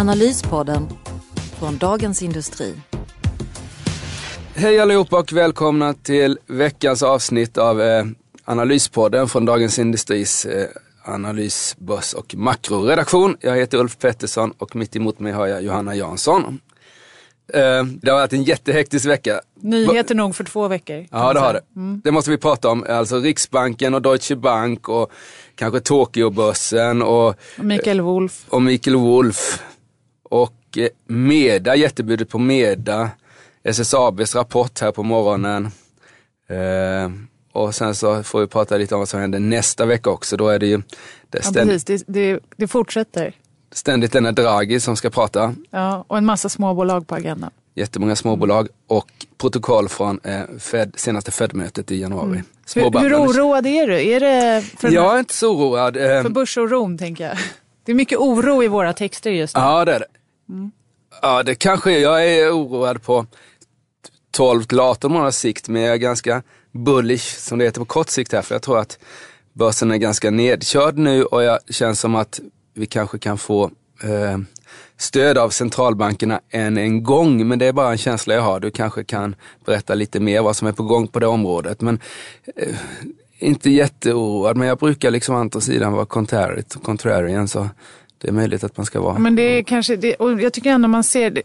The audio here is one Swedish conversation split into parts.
Analyspodden från Dagens Industri. Hej allihopa och välkomna till veckans avsnitt av eh, Analyspodden från Dagens Industris eh, analys, börs och makroredaktion. Jag heter Ulf Pettersson och mitt emot mig har jag Johanna Jansson. Eh, det har varit en jättehektisk vecka. Nyheter nog för två veckor. Ja det har det. Mm. Det måste vi prata om. Alltså Riksbanken och Deutsche Bank och kanske Tokyobörsen och, och Mikael Wolf. Och Mikael Wolf. Och eh, Meda, jättebudet på Meda. SSABs rapport här på morgonen. Eh, och sen så får vi prata lite om vad som händer nästa vecka också. Då är det ju det ja, precis. Det, det, det fortsätter. Ständigt denna Draghi som ska prata. Ja, och en massa småbolag på agendan. Jättemånga småbolag och protokoll från eh, Fed, senaste Fed-mötet i januari. Mm. Hur, hur, oroad är du? Är det för jag är inte så oroad. Eh, för börsoron tänker jag. Det är mycket oro i våra texter just nu. Ja, det är det. Mm. Ja, det kanske. Jag är oroad på 12 till 18 månaders sikt, men jag är ganska bullish som det heter på kort sikt här, för jag tror att börsen är ganska nedkörd nu och jag känns som att vi kanske kan få eh, stöd av centralbankerna än en gång, men det är bara en känsla jag har. Du kanske kan berätta lite mer vad som är på gång på det området. Men eh, inte jätteoroad, men jag brukar liksom andra sidan vara contrarian, så det är möjligt att man ska vara. Men det är kanske, det, och jag tycker ändå man ser, det,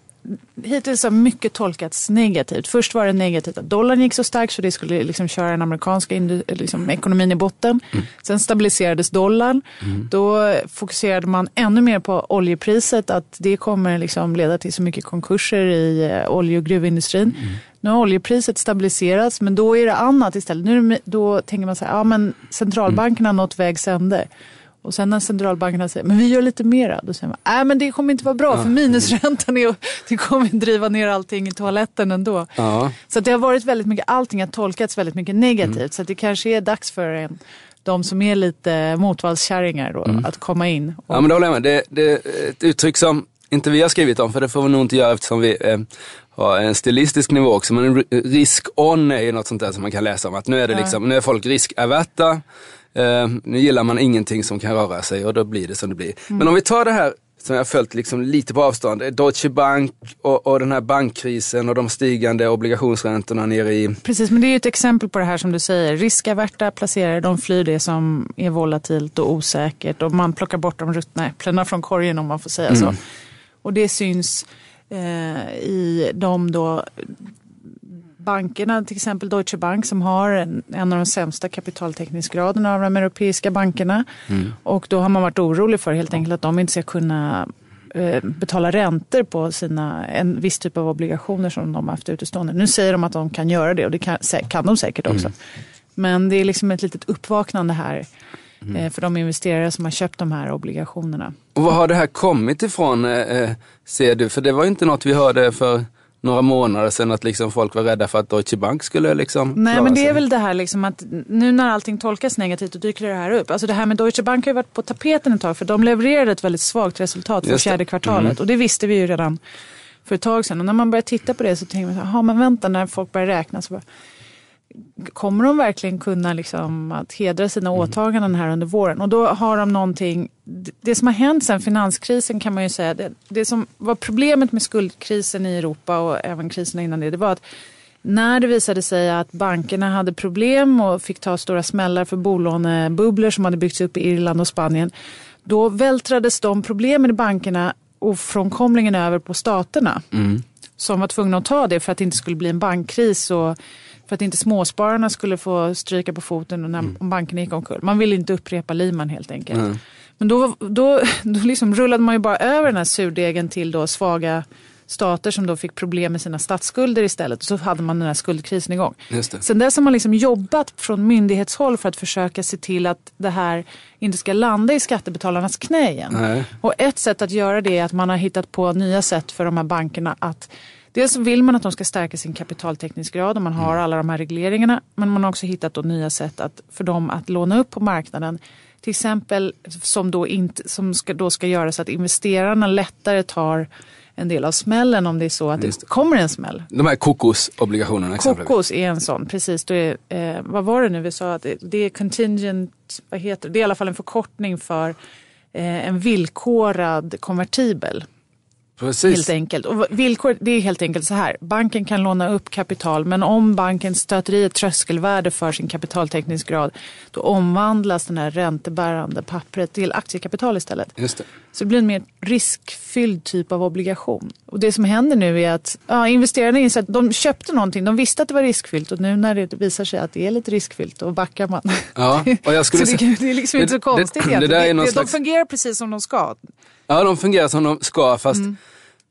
hittills har mycket tolkats negativt. Först var det negativt att dollarn gick så starkt så det skulle liksom köra den amerikanska liksom, ekonomin i botten. Mm. Sen stabiliserades dollarn. Mm. Då fokuserade man ännu mer på oljepriset, att det kommer liksom leda till så mycket konkurser i eh, olje och gruvindustrin. Mm. Nu har oljepriset stabiliserats men då är det annat istället. Nu då tänker man så här, ja men centralbankerna har nått vägs ände. Och sen när centralbankerna säger, men vi gör lite mera, då säger man, nej men det kommer inte vara bra för minusräntan är, det kommer driva ner allting i toaletten ändå. Ja. Så det har varit väldigt mycket, allting har tolkats väldigt mycket negativt. Mm. Så det kanske är dags för en, de som är lite motvallskärringar då, mm. att komma in. Och... Ja men det håller jag med. Det, det är ett uttryck som inte vi har skrivit om, för det får vi nog inte göra eftersom vi eh, har en stilistisk nivå också. Men risk on är ju något sånt där som man kan läsa om. Att nu är, det liksom, nu är folk riskaverta. Eh, nu gillar man ingenting som kan röra sig och då blir det som det blir. Mm. Men om vi tar det här som jag följt liksom lite på avstånd. Deutsche Bank och, och, den här bankkrisen och de stigande obligationsräntorna nere i... Precis, men det är ju ett exempel på det här som du säger. Riskaverta placerare, de flyr det som är volatilt och osäkert och man plockar bort de ruttna äpplena från korgen om man får säga mm. så. Och det syns eh, i de då bankerna, till exempel Deutsche Bank som har en, en av de sämsta kapitaltäckningsgraderna av de europeiska bankerna. Mm. Och då har man varit orolig för helt enkelt att de inte ska kunna eh, betala räntor på sina, en viss typ av obligationer som de har haft utestående. Nu säger de att de kan göra det och det kan, kan de säkert också. Mm. Men det är liksom ett litet uppvaknande här mm. Eh, för de investerare som har köpt de här obligationerna. Och var har det här kommit ifrån, eh ser du? För det var inte något vi hörde för några månader sedan att liksom folk var rädda för att Deutsche Bank skulle liksom Nej men det sig. är väl det här liksom att nu när allting tolkas negativt då dyker det här upp. Alltså det här med Deutsche Bank har ju varit på tapeten ett tag för de levererade ett väldigt svagt resultat för fjärde kvartalet mm. och det visste vi ju redan för ett tag sedan. Och när man börjar titta på det så tänker man, ja men vänta när folk börjar räkna så bara, kommer de verkligen kunna liksom att hedra sina mm. åtaganden här under våren? Och då har de någonting, det som har hänt sedan finanskrisen kan man ju säga, det, det som var problemet med skuldkrisen i Europa och även krisen innan det, det var att när det visade sig att bankerna hade problem och fick ta stora smällar för bolånebubblor som hade byggts upp i Irland och Spanien, då vältrades de problemen i bankerna ofrånkomligen över på staterna. Mm. Som var tvungna att ta det för att det inte skulle bli en bankkris och för att inte småspararna skulle få stryka på foten när, mm. om banken gick omkull. Man ville inte upprepa Lehman helt enkelt. Mm. Men då, då, då liksom rullade man ju bara över den här surdegen till då svaga stater som då fick problem med sina statsskulder istället. Och så hade man den här skuldkrisen igång. Just det. Sen dess har man liksom jobbat från myndighetshåll för att försöka se till att det här inte ska landa i skattebetalarnas knä igen. Nej. Och ett sätt att göra det är att man har hittat på nya sätt för de här bankerna att Dels vill man att de ska stärka sin kapitaltäckningsgrad och man har alla de här regleringarna. Men man har också hittat då nya sätt att, för dem att låna upp på marknaden. Till exempel som då, inte, som ska, då ska göra så att investerarna lättare tar en del av smällen om det är så att det kommer en smäll. De här kokosobligationerna exempelvis. Kokos är en sån, precis. Är, eh, vad var det nu vi sa? Att det, det är contingent, vad heter det? Det är i alla fall en förkortning för eh, en villkorad konvertibel. Precis. Helt enkelt. Och villkor, det är helt enkelt så här. Banken kan låna upp kapital men om banken stöter i ett tröskelvärde för sin kapitaltäckningsgrad då omvandlas den här räntebärande pappret till aktiekapital istället. Just det. Så det blir en mer riskfylld typ av obligation. Och det som händer nu är att ja, investerarna inser att de köpte någonting, de visste att det var riskfyllt och nu när det visar sig att det är lite riskfyllt då backar man. Ja, och jag skulle så det, säga- det är liksom inte så det- konstigt det- det Det- det- slags- De fungerar precis som de ska. Ja, de fungerar som de ska fast,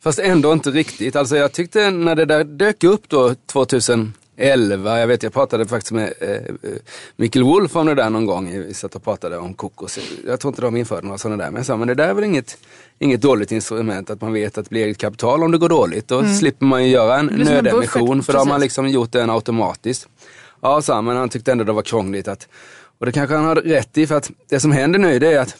fast ändå inte riktigt. Alltså jag tyckte när det där dök upp då 2011, jag vet jag pratade faktiskt med eh, eh, Mikael Wolf om det där någon gång. Vi satt och pratade om kokos. Jag tror inte de införde några sådana där. Men jag sa, men det där är väl inget, inget dåligt instrument att man vet att det blir eget kapital om det går dåligt. Då slipper man ju göra en nödemission för då har man liksom gjort den automatiskt. Ja, han, men han tyckte ändå det var krångligt. Att, och det kanske han hade rätt i för att det som händer nu det är att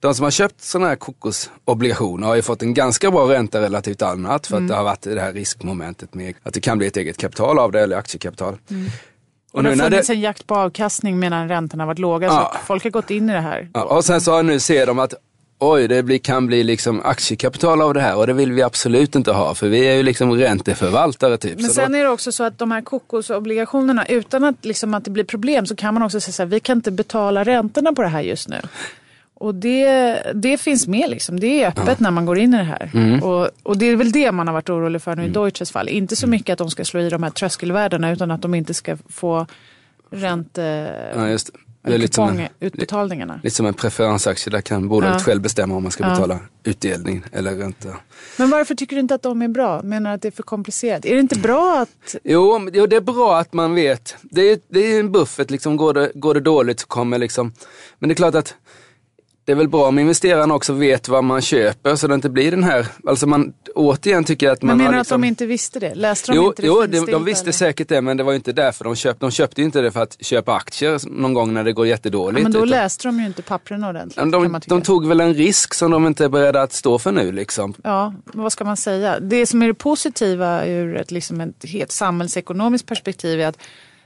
de som har köpt sådana här kokosobligationer har ju fått en ganska bra ränta relativt annat för Mm. att det har varit det här riskmomentet med att det kan bli ett eget kapital av det eller aktiekapital. Mm. Och Och det nu har funnits det, en jakt på avkastning medan räntorna varit låga. Ja. Så att folk har gått in i det här. ja, och sen så har nu ser de att oj, det blir, kan bli liksom aktiekapital av det här och det vill vi absolut inte ha för vi är ju liksom ränteförvaltare typ. Men Så sen då, är det också så att de här kokosobligationerna, utan att, liksom, att det blir problem så kan man också säga så här, vi kan inte betala räntorna på det här just nu. Och det, det finns med liksom. Det är öppet när man går in i det här. Mm. Och, och det är väl det man har varit orolig för nu i Deutsches fall. Inte så mycket att de ska slå i de här tröskelvärdena utan att de inte ska få ränte... ja, just det. Det är lite som, en, kupongutbetalningarna. lite som en preferensaktie, där kan bolaget Ja. själv bestämma om man ska Ja. betala utdelning eller ränta. Men varför tycker du inte att de är bra? Menar du att det är för komplicerat? Är det inte bra att... Jo, det är bra att man vet. Det är, det är en buffert, liksom, går, det, går det dåligt så kommer liksom... Men det är klart att det är väl bra om investerarna också vet vad man köper så det inte blir den här... Alltså man återigen tycker jag att man Men menar har du liksom, att de inte visste det? Läste de Jo, inte det jo de, de visste eller? säkert det men det var ju inte därför de köpte. De köpte ju inte det för att köpa aktier någon gång när det går Ja, jättedåligt. men då utan- läste de ju inte pappren ordentligt. De, de tog väl en risk som de inte är beredda att stå för nu liksom. Ja, men vad ska man säga? Det som är det positiva ur ett, liksom ett helt samhällsekonomiskt perspektiv är att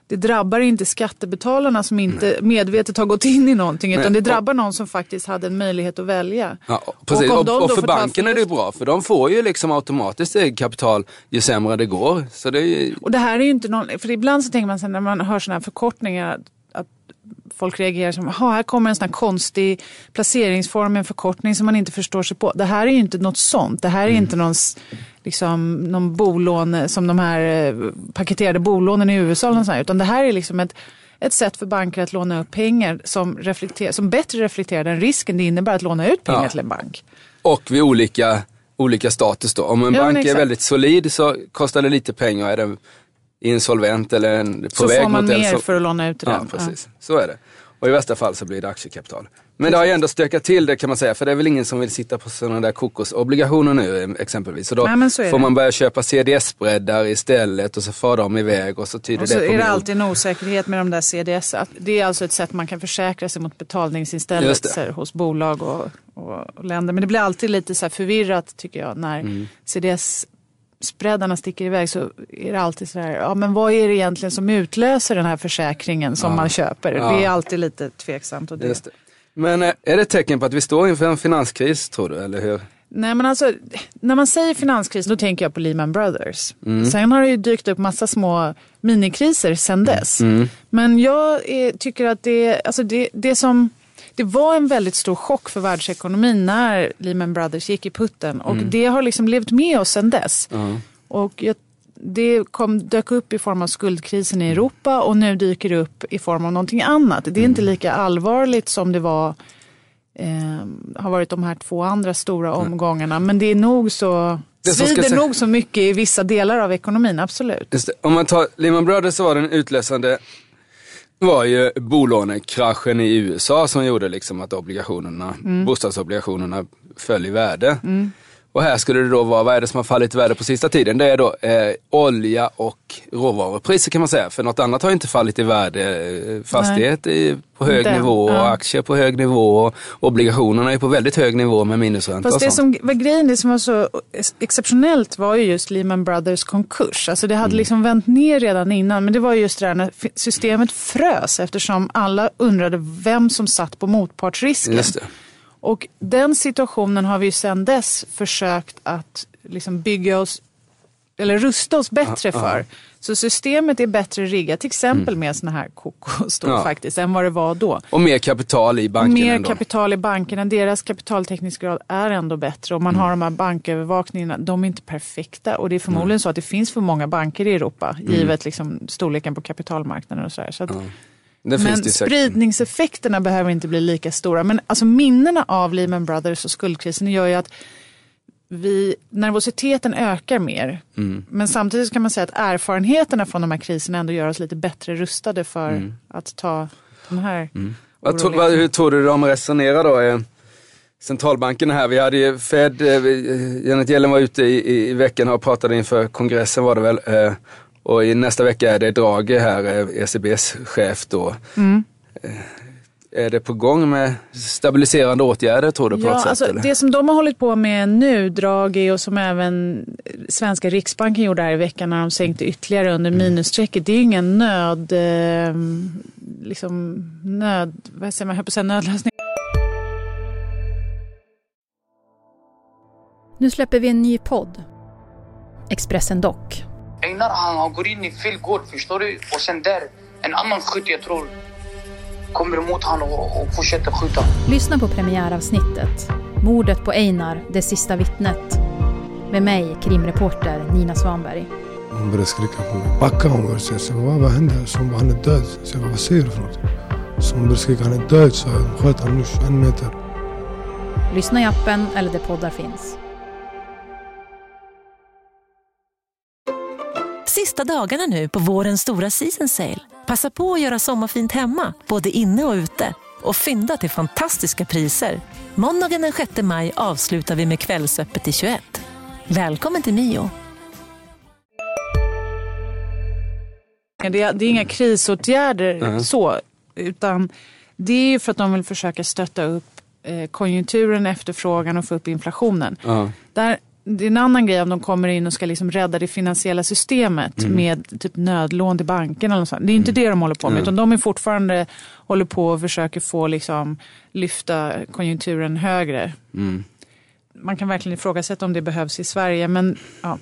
det drabbar inte skattebetalarna som inte medvetet har gått in i någonting utan det och- drabbar någon som faktiskt hade en möjlighet att välja. Ja, precis. Och, och, då för banken är det bra för de får ju liksom automatiskt kapital ju sämre det går. Så det ju, Och det här är ju inte någon, för ibland så tänker man sen när man hör sådana här förkortningar att, folk reagerar som, "Jaha, här kommer en sån här konstig placeringsform, en förkortning som man inte förstår sig på. Det här är ju inte något sånt. Det här är Mm. inte någon, liksom, någon bolån som de här eh, paketerade bolånen i USA eller något sånt här, utan det här är liksom ett ett sätt för banker att låna upp pengar som, reflekterar, som bättre reflekterar den risken det innebär att låna ut pengar Ja. till en bank. och vid olika, olika status då. Om en Ja, bank är väldigt solid så kostar det lite pengar. Är den insolvent eller en, på Så väg får man mot en mer så, för att låna ut till Ja, den. precis. Så är det. Och i värsta fall så blir det aktiekapital. Men det har ju ändå stökat till det kan man säga. För det är väl ingen som vill sitta på sådana där kokosobligationer nu eh, exempelvis. Så då Nej, så får det. man börja köpa CDS-breddar istället och så far de iväg och så tyder Och så det på är det mer- alltid en osäkerhet med de där CDS. Det är alltså ett sätt man kan försäkra sig mot betalningsinställelser hos bolag och, och, och länder. Men det blir alltid lite så förvirrat tycker jag när Mm. CDS-spreadarna sticker iväg så är det alltid så här, ja men vad är det egentligen som utlöser den här försäkringen som Ja. man köper? Ja. Det är alltid lite tveksamt. Och det. Men eh, är det ett tecken på att vi står inför en finanskris tror du, eller hur? Nej men alltså, när man säger finanskris då tänker jag på Lehman Brothers. Mm. Sen har det ju dykt upp massa små minikriser sen dess. Mm. Men jag är, tycker att det, alltså det, det som, det var en väldigt stor chock för världsekonomin när Lehman Brothers gick i putten. Och det har liksom levt med oss sen dess. Mm. Och jag, det kom, dök upp i form av skuldkrisen i Europa och nu dyker det upp i form av någonting annat. Det är inte lika allvarligt som det var eh, har varit de här två andra stora omgångarna. Men det är nog så det svider se... nog så mycket i vissa delar av ekonomin, absolut. Om man tar Lehman Brothers så var den utlösande var ju bolånekraschen i USA som gjorde liksom att obligationerna, mm. bostadsobligationerna föll i värde. Mm. Och här skulle det då vara, vad är det som har fallit i värde på sista tiden? Det är då eh, olja och råvarupriser kan man säga. För något annat har inte fallit i värde. Eh, fastighet är på hög Den, nivå, ja. aktier på hög nivå och obligationerna är på väldigt hög nivå med minusränta. Fast det som var grejen, det som var så exceptionellt var ju just Lehman Brothers konkurs. Alltså det hade mm. liksom vänt ner redan innan. Men det var just det där när systemet frös eftersom alla undrade vem som satt på motpartsrisken. Just det. Och den situationen har vi sedan dess försökt att liksom bygga oss, eller rusta oss bättre ja, för. Ja. Så systemet är bättre riggat, till exempel mm. med sådana här kokos då ja. faktiskt, än vad det var då. Och mer kapital i bankerna. Mer ändå. kapital i bankerna, deras kapitaltäckningsgrad är ändå bättre och man mm. har de här bankövervakningarna, de är inte perfekta och det är förmodligen mm. så att det finns för många banker i Europa, mm. givet liksom storleken på kapitalmarknaden och sådär. Så, där, så men spridningseffekterna behöver inte bli lika stora. Men alltså minnena av Lehman Brothers och skuldkrisen gör ju att vi, nervositeten ökar mer. Mm. Men samtidigt kan man säga att erfarenheterna från de här kriserna ändå gör oss lite bättre rustade för mm. att ta den här mm. vad, vad, Hur tror du de resonerar då? Eh, centralbankerna här, vi hade ju Fed, eh, Janet Yellen var ute i, i veckan och pratade inför kongressen var det väl. Eh, och i nästa vecka är det Draghi här, ECBs eh, e chef då. Mm. Eh, är det på gång med stabiliserande åtgärder tror du på ja, något sätt? Alltså, det som de har hållit på med nu, Draghi och som även svenska riksbanken gjorde här i veckan när de sänkte ytterligare under mm. minusstrecket. Det är ju ingen nöd, eh, liksom nöd, vad säger man, jag på säga nödlösning. Nu släpper vi en ny podd. Expressen Dock Einar han, han går in i fel gård, förstår du? Och sen där, en annan skytt jag tror kommer emot honom och, och fortsätter skjuta. Lyssna på premiäravsnittet. Mordet på Einar, det sista vittnet. Med mig, krimreporter Nina Svanberg. Hon började skrika på mig. Backa hon började säga. Så vad, vad hände? Så hon bara, han är död. Så jag bara, vad säger du för något? Så hon började skrika, han är död. Så jag sköt honom nu 21 meter. Lyssna i appen eller där poddar finns. Sista dagarna nu på vårens stora season sale. Passa på att göra sommarfint hemma, både inne och ute. Och fynda till fantastiska priser. Måndagen den 6 maj avslutar vi med Kvällsöppet i 21. Välkommen till Mio. Det är, det är inga krisåtgärder -huh. så, utan det är för att de vill försöka stötta upp eh, konjunkturen, efterfrågan och få upp inflationen. -huh. Där det är en annan grej om de kommer in och ska liksom rädda det finansiella systemet mm. med typ nödlån till bankerna. Eller sånt. Det är inte mm. det de håller på med. Mm. Utan de är fortfarande håller på och försöker få liksom, lyfta konjunkturen högre. Mm. Man kan verkligen ifrågasätta om det behövs i Sverige. Men ja,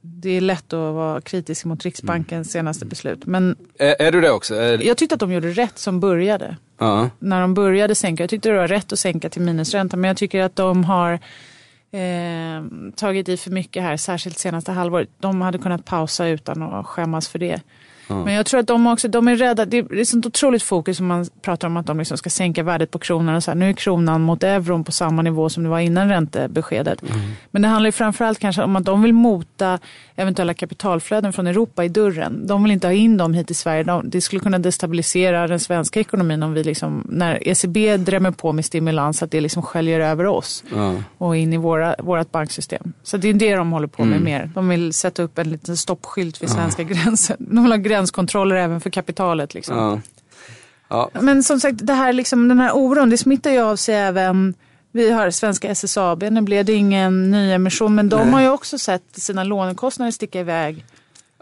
det är lätt att vara kritisk mot Riksbankens senaste beslut. Men är, är du det också? Är... Jag tyckte att de gjorde rätt som började. Uh -huh. När de började sänka. Jag tyckte det var rätt att sänka till minusränta. Men jag tycker att de har eh, tagit i för mycket här, särskilt senaste halvåret. De hade kunnat pausa utan att skämmas för det. Mm. Men jag tror att de också, de är rädda, det är ett sånt otroligt fokus om man pratar om att de liksom ska sänka värdet på kronan. Och så här, nu är kronan mot euron på samma nivå som det var innan räntebeskedet. Mm. Men det handlar ju framförallt kanske om att de vill mota eventuella kapitalflöden från Europa i dörren. De vill inte ha in dem hit till Sverige. De, det skulle kunna destabilisera den svenska ekonomin om vi liksom, när ECB drämmer på med stimulans, att det liksom sköljer över oss mm. och in i våra, vårt banksystem. Så det är det de håller på med mm. mer. De vill sätta upp en liten stoppskylt vid svenska gränsen. De vill gränskontroller även för kapitalet. Liksom. Ja. Ja. Men som sagt, det här, liksom, den här oron, det smittar ju av sig även vi har svenska SSAB, nu blev det ingen nyemission men de Nej. har ju också sett sina lånekostnader sticka iväg.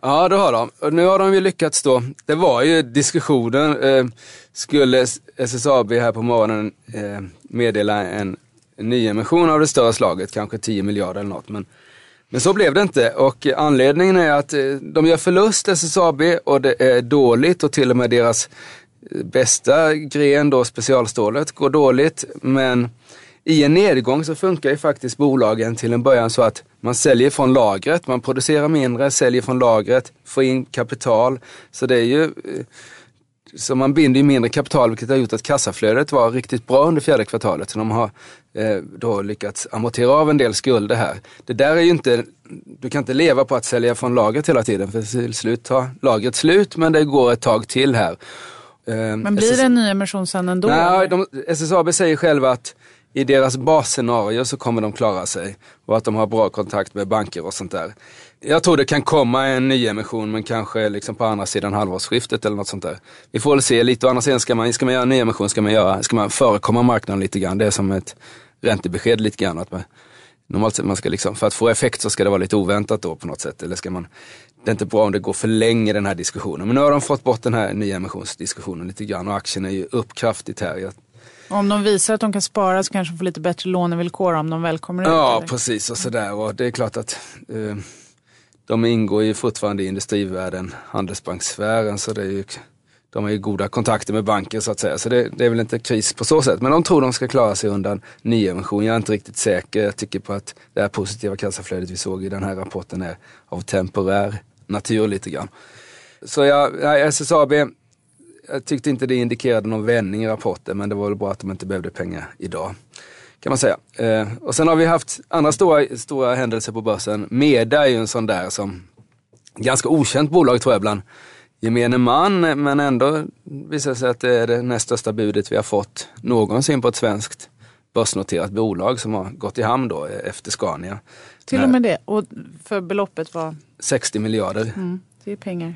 Ja det har de. Och nu har de ju lyckats då. Det var ju diskussionen, eh, skulle SSAB här på morgonen eh, meddela en, nyemission av det större slaget, kanske 10 miljarder eller något. Men men så blev det inte och anledningen är att eh, de gör förlust SSAB och det är dåligt och till och med deras eh, bästa gren då, specialstålet, går dåligt. Men i en nedgång så funkar ju faktiskt bolagen till en början så att man säljer från lagret, man producerar mindre, säljer från lagret, får in kapital. Så det är ju eh, så man binder ju mindre kapital vilket har gjort att kassaflödet var riktigt bra under fjärde kvartalet. Så de har eh, då lyckats amortera av en del skulder här. Det där är ju inte, du kan inte leva på att sälja från lagret hela tiden för till slut tar lagret slut men det går ett tag till här. Eh, men blir det en nyemission sen ändå? Nej, de, SSAB säger själva att i deras basscenario så kommer de klara sig och att de har bra kontakt med banker och sånt där. Jag tror det kan komma en nyemission men kanske liksom på andra sidan halvårsskiftet eller något sånt där. Vi får väl se lite. Å andra sidan ska man, ska man göra en nyemission ska man, göra, ska man förekomma marknaden lite grann. Det är som ett räntebesked lite grann. Att man, normalt sett man ska liksom, för att få effekt så ska det vara lite oväntat då på något sätt. Eller ska man, det är inte bra om det går för länge den här diskussionen. Men nu har de fått bort den här nyemissionsdiskussionen lite grann och aktien är ju upp kraftigt här. Jag, om de visar att de kan spara så kanske de får lite bättre lånevillkor om de väl kommer ut? Ja, eller? precis och sådär. Och det är klart att eh, de ingår ju fortfarande i industrivärlden, handelsbanksfären, så det är ju, de har ju goda kontakter med banken så att säga. Så det, det, är väl inte kris på så sätt. Men de tror de ska klara sig undan nyemission. Jag är inte riktigt säker. Jag tycker på att det här positiva kassaflödet vi såg i den här rapporten är av temporär natur lite grann. Så jag, SSAB, jag tyckte inte det indikerade någon vändning i rapporten men det var väl bra att de inte behövde pengar idag kan man säga. Eh, och sen har vi haft andra stora, stora händelser på börsen. Meda är ju en sån där som, ganska okänt bolag tror jag bland gemene man, men ändå visar sig att det är det näst största budet vi har fått någonsin på ett svenskt börsnoterat bolag som har gått i hamn då efter Scania. Till och med det, och för beloppet var? 60 miljarder. Mm, det är pengar.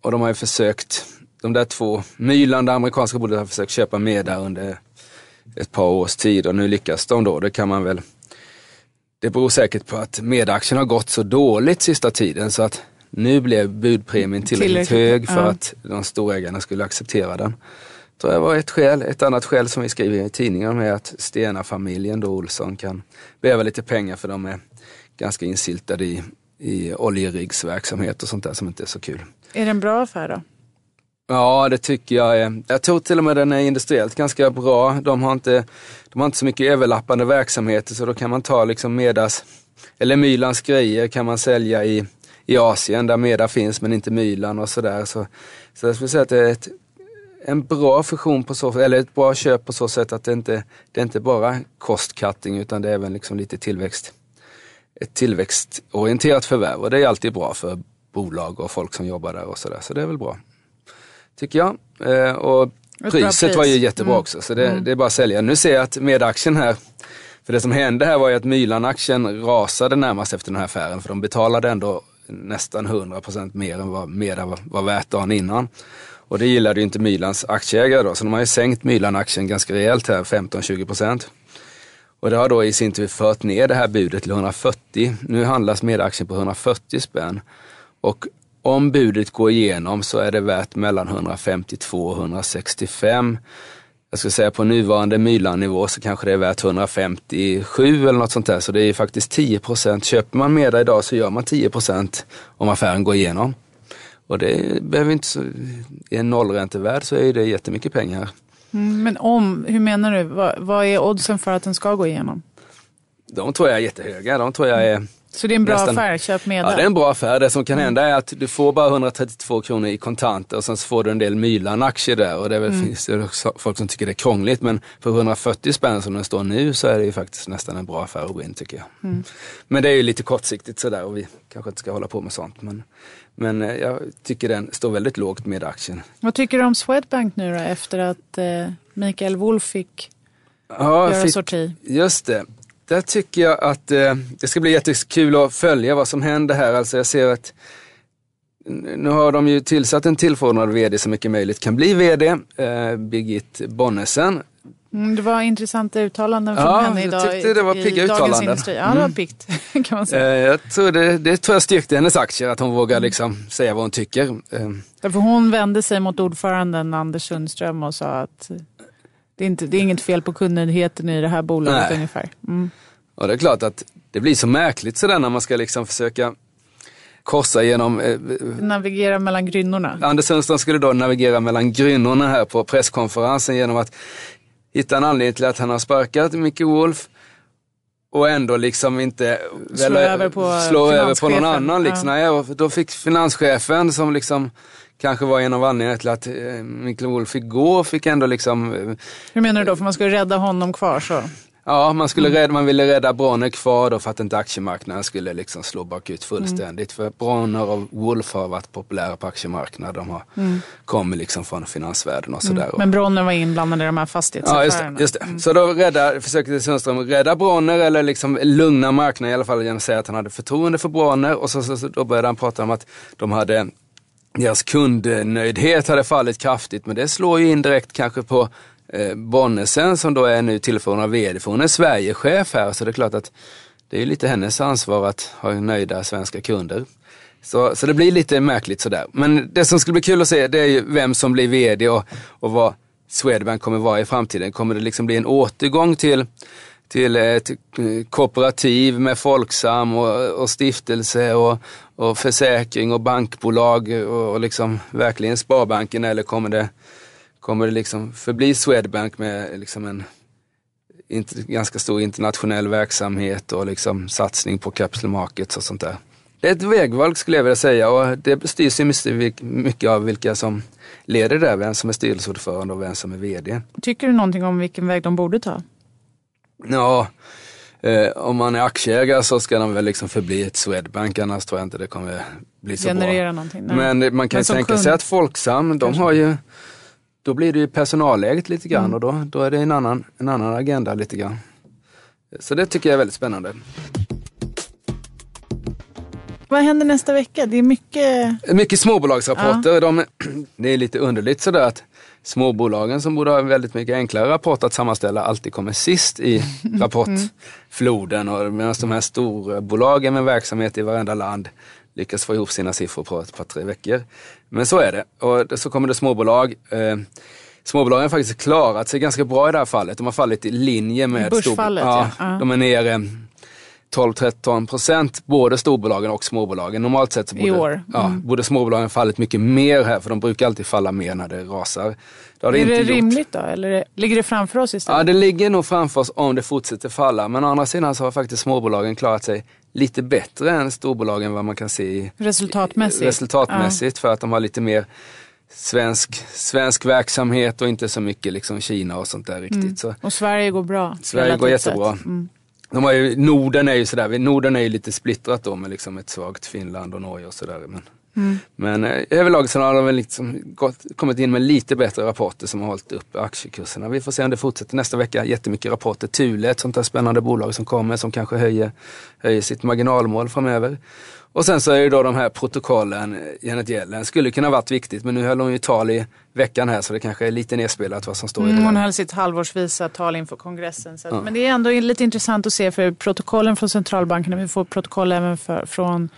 Och de har ju försökt, de där två mylande amerikanska bolagen har försökt köpa Meda under ett par års tid och nu lyckas de då. Det kan man väl det beror säkert på att medaktien har gått så dåligt sista tiden så att nu blev budpremien tillräckligt, tillräckligt hög för ja. att de storägarna skulle acceptera den. Det var ett skäl. Ett annat skäl som vi skriver i tidningen är att Stena-familjen då Olsson kan behöva lite pengar för de är ganska insyltade i, i oljeriggsverksamhet och sånt där som inte är så kul. Är det en bra affär då? Ja, det tycker jag. Eh. Jag tror till och med den är industriellt ganska bra. De har inte, de har inte så mycket överlappande verksamheter så då kan man ta liksom Medas, eller Mylans grejer kan man sälja i, i Asien där Meda finns men inte Mylan och sådär. Så, så jag skulle säga att det är ett, en bra fusion på så eller ett bra köp på så sätt att det inte det är inte bara cost cutting utan det är även liksom lite tillväxt. Ett tillväxtorienterat förvärv och det är alltid bra för bolag och folk som jobbar där och sådär. Så det är väl bra tycker jag. Eh, och priset pris. var ju jättebra mm. också, så det, mm. det, är bara att sälja. Nu ser jag att med aktien här, för det som hände här var ju att Mylan-aktien rasade närmast efter den här affären, för de betalade ändå nästan 100% mer än vad Meda var, var värt dagen innan. Och det gillade ju inte Mylans aktieägare då, så de har ju sänkt Mylan-aktien ganska rejält här, 15-20%. Och det har då i sin tur fört ner det här budet till 140. Nu handlas Meda-aktien på 140 spänn. Och om budet går igenom så är det värt mellan 152 och 165. Jag skulle säga på nuvarande Mylan-nivå så kanske det är värt 157 eller något sånt där. Så det är faktiskt 10 procent. Köper man Meda idag så gör man 10 procent om affären går igenom. Och det behöver inte, så, i en nollräntevärld så är det jättemycket pengar. Mm, men om, hur menar du? Vad, vad är oddsen för att den ska gå igenom? De tror jag är jättehöga. De tror jag är så det är en bra nästan, affär, köp med Ja, det är en bra affär. Det som kan mm. hända är att du får bara 132 kronor i kontanter och sen så får du en del Mylan-aktier där och det är väl, mm. finns det folk som tycker det är krångligt men för 140 spänn som den står nu så är det ju faktiskt nästan en bra affär att gå in tycker jag. Mm. Men det är ju lite kortsiktigt sådär och vi kanske inte ska hålla på med sånt. Men, men eh, jag tycker den står väldigt lågt med aktien. Vad tycker du om Swedbank nu då efter att eh, Mikael Wolf fick ja, göra fick, sorti? Just det. Där tycker jag att eh, det ska bli jättekul att följa vad som händer här. Alltså jag ser att nu har de ju tillsatt en tillförordnad vd som mycket möjligt kan bli vd, eh, Birgit Bonnesen. Mm, det var intressanta uttalanden från ja, henne idag. Jag tyckte det var pigga uttalanden. Industri. Ja, det var mm. piggt kan man säga. Eh, jag tror det, det tror jag styrkte hennes aktier, att hon vågar liksom säga vad hon tycker. Eh. Därför hon vände sig mot ordföranden Anders Sundström och sa att det är, inte, det är inget fel på kunnigheten i det här bolaget Nej. ungefär. Mm. Och det är klart att det blir så märkligt sådär när man ska liksom försöka korsa genom... Eh, navigera mellan grynnorna. Anders Sundström skulle då navigera mellan grynnorna här på presskonferensen genom att hitta en anledning till att han har sparkat Micke Wolf och ändå liksom inte slå, över, på, slå över på någon annan. Liksom. Ja. Nej, då fick finanschefen som liksom kanske var en av anledningarna till att eh, Mikael Wolf fick gå, fick ändå liksom... Eh, Hur menar du då? För man skulle rädda honom kvar så? Ja, man, skulle rädda, man ville rädda Bronner kvar då för att inte aktiemarknaden skulle liksom slå bakut fullständigt. Mm. För Bronner och Wolf har varit populära på aktiemarknaden. De har mm. kommit liksom från finansvärlden och sådär. Mm. Men Bronner var inblandad i de här fastighetsaffärerna? Ja, just det. Just det. Mm. Så då rädda, försökte Sundström rädda Bronner eller liksom lugna marknaden i alla fall genom att säga att han hade förtroende för Bronner. Och så, så, så då började han prata om att de hade deras kundnöjdhet hade fallit kraftigt men det slår ju indirekt kanske på eh, Bonnesen som då är nu tillförordnad vd för hon är Sverigechef här så det är klart att det är lite hennes ansvar att ha nöjda svenska kunder. Så, så det blir lite märkligt sådär. Men det som skulle bli kul att se det är ju vem som blir vd och, och vad Swedbank kommer vara i framtiden. Kommer det liksom bli en återgång till till eh, ett eh, kooperativ med Folksam och, och stiftelse och, och försäkring och bankbolag och, och liksom verkligen Sparbanken eller kommer det, kommer det liksom förbli Swedbank med liksom en inte, ganska stor internationell verksamhet och liksom satsning på capital markets och sånt där. Det är ett vägval skulle jag vilja säga och det styrs ju mycket av vilka som leder det, vem som är styrelseordförande och vem som är VD. Tycker du någonting om vilken väg de borde ta? Ja, eh, om man är aktieägare så ska de väl liksom förbli ett Swedbank, annars tror jag inte det kommer bli så Generera bra. Någonting, nej. Men man kan Men tänka kund... sig att Folksam, de har ju, då blir det ju personalläget lite grann mm. och då, då är det en annan, en annan agenda lite grann. Så det tycker jag är väldigt spännande. Vad händer nästa vecka? Det är mycket... Mycket småbolagsrapporter. Ja. De, det är lite underligt sådär att småbolagen som borde ha väldigt mycket enklare rapporter att sammanställa alltid kommer sist i rapportfloden. Och medan de här storbolagen med verksamhet i varenda land lyckas få ihop sina siffror på ett par, tre veckor. Men så är det. Och så kommer det småbolag. Eh, småbolagen har faktiskt klarat sig ganska bra i det här fallet. De har fallit i linje med... Börsfallet, ja, ja. De är nere 12-13 procent, både storbolagen och småbolagen. Normalt sett så borde, I år. Mm. ja, borde småbolagen fallit mycket mer här, för de brukar alltid falla mer när det rasar. Det är det, det rimligt då, eller ligger det framför oss istället? Ja, det ligger nog framför oss om det fortsätter falla. Men å andra sidan så har faktiskt småbolagen klarat sig lite bättre än storbolagen vad man kan se resultatmässigt, resultatmässigt ja. för att de har lite mer svensk, svensk verksamhet och inte så mycket liksom Kina och sånt där riktigt. Mm. Och Sverige går bra? Sverige går jättebra. Mm. De har ju, Norden är ju sådär, Norden är ju lite splittrat då med liksom ett svagt Finland och Norge och sådär. Men, mm. men eh, överlag så har de väl liksom gått, kommit in med lite bättre rapporter som har hållit upp aktiekurserna. Vi får se om det fortsätter nästa vecka. Jättemycket rapporter. Thule, ett sånt där spännande bolag som kommer som kanske höjer, höjer sitt marginalmål framöver. Och sen så är det då de här protokollen, Janet Yellen, skulle kunna varit viktigt men nu höll hon ju tal i veckan här så det kanske är lite nedspelat vad som står mm, i det. Hon höll sitt halvårsvisa tal inför kongressen. Så ja. Men det är ändå lite intressant att se för protokollen från centralbankerna, vi får protokoll även för, från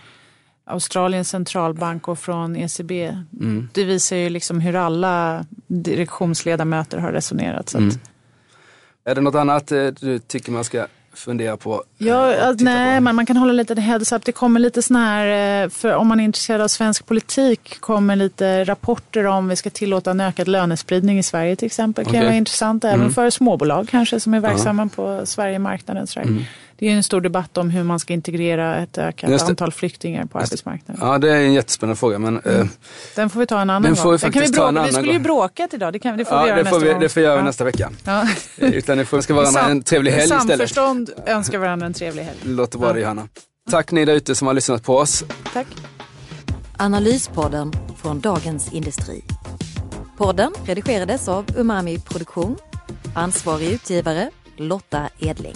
Australiens centralbank och från ECB. Mm. Det visar ju liksom hur alla direktionsledamöter har resonerat. Så mm. Är det något annat eh, du tycker man ska fundera på? Ja, eh, nej, på. Men man kan hålla lite heads up. Det kommer lite sådana här, eh, för om man är intresserad av svensk politik, kommer lite rapporter om vi ska tillåta en ökad lönespridning i Sverige till exempel. Det kan vara intressant även mm. för småbolag kanske som är verksamma uh -huh. på Sverigemarknaden. Mm. Det är en stor debatt om hur man ska integrera ett ökat antal flyktingar på arbetsmarknaden. Ja, det är en jättespännande fråga. Men, mm. uh, den får vi ta en annan den gång. Får vi, den kan vi, bråka. vi skulle ju bråkat idag, det, kan, det får ja, vi göra det nästa vi, gång. Det får vi göra ja. nästa vecka. Ja. Eh, utan det får ska vara Sam, en trevlig helg istället. Samförstånd önskar varandra en trevlig helg. Låter bra ja. det Johanna. Tack ni där ute som har lyssnat på oss. Tack. Analyspodden från Dagens Industri. Podden redigerades av Umami Produktion. Ansvarig utgivare Lotta Edling.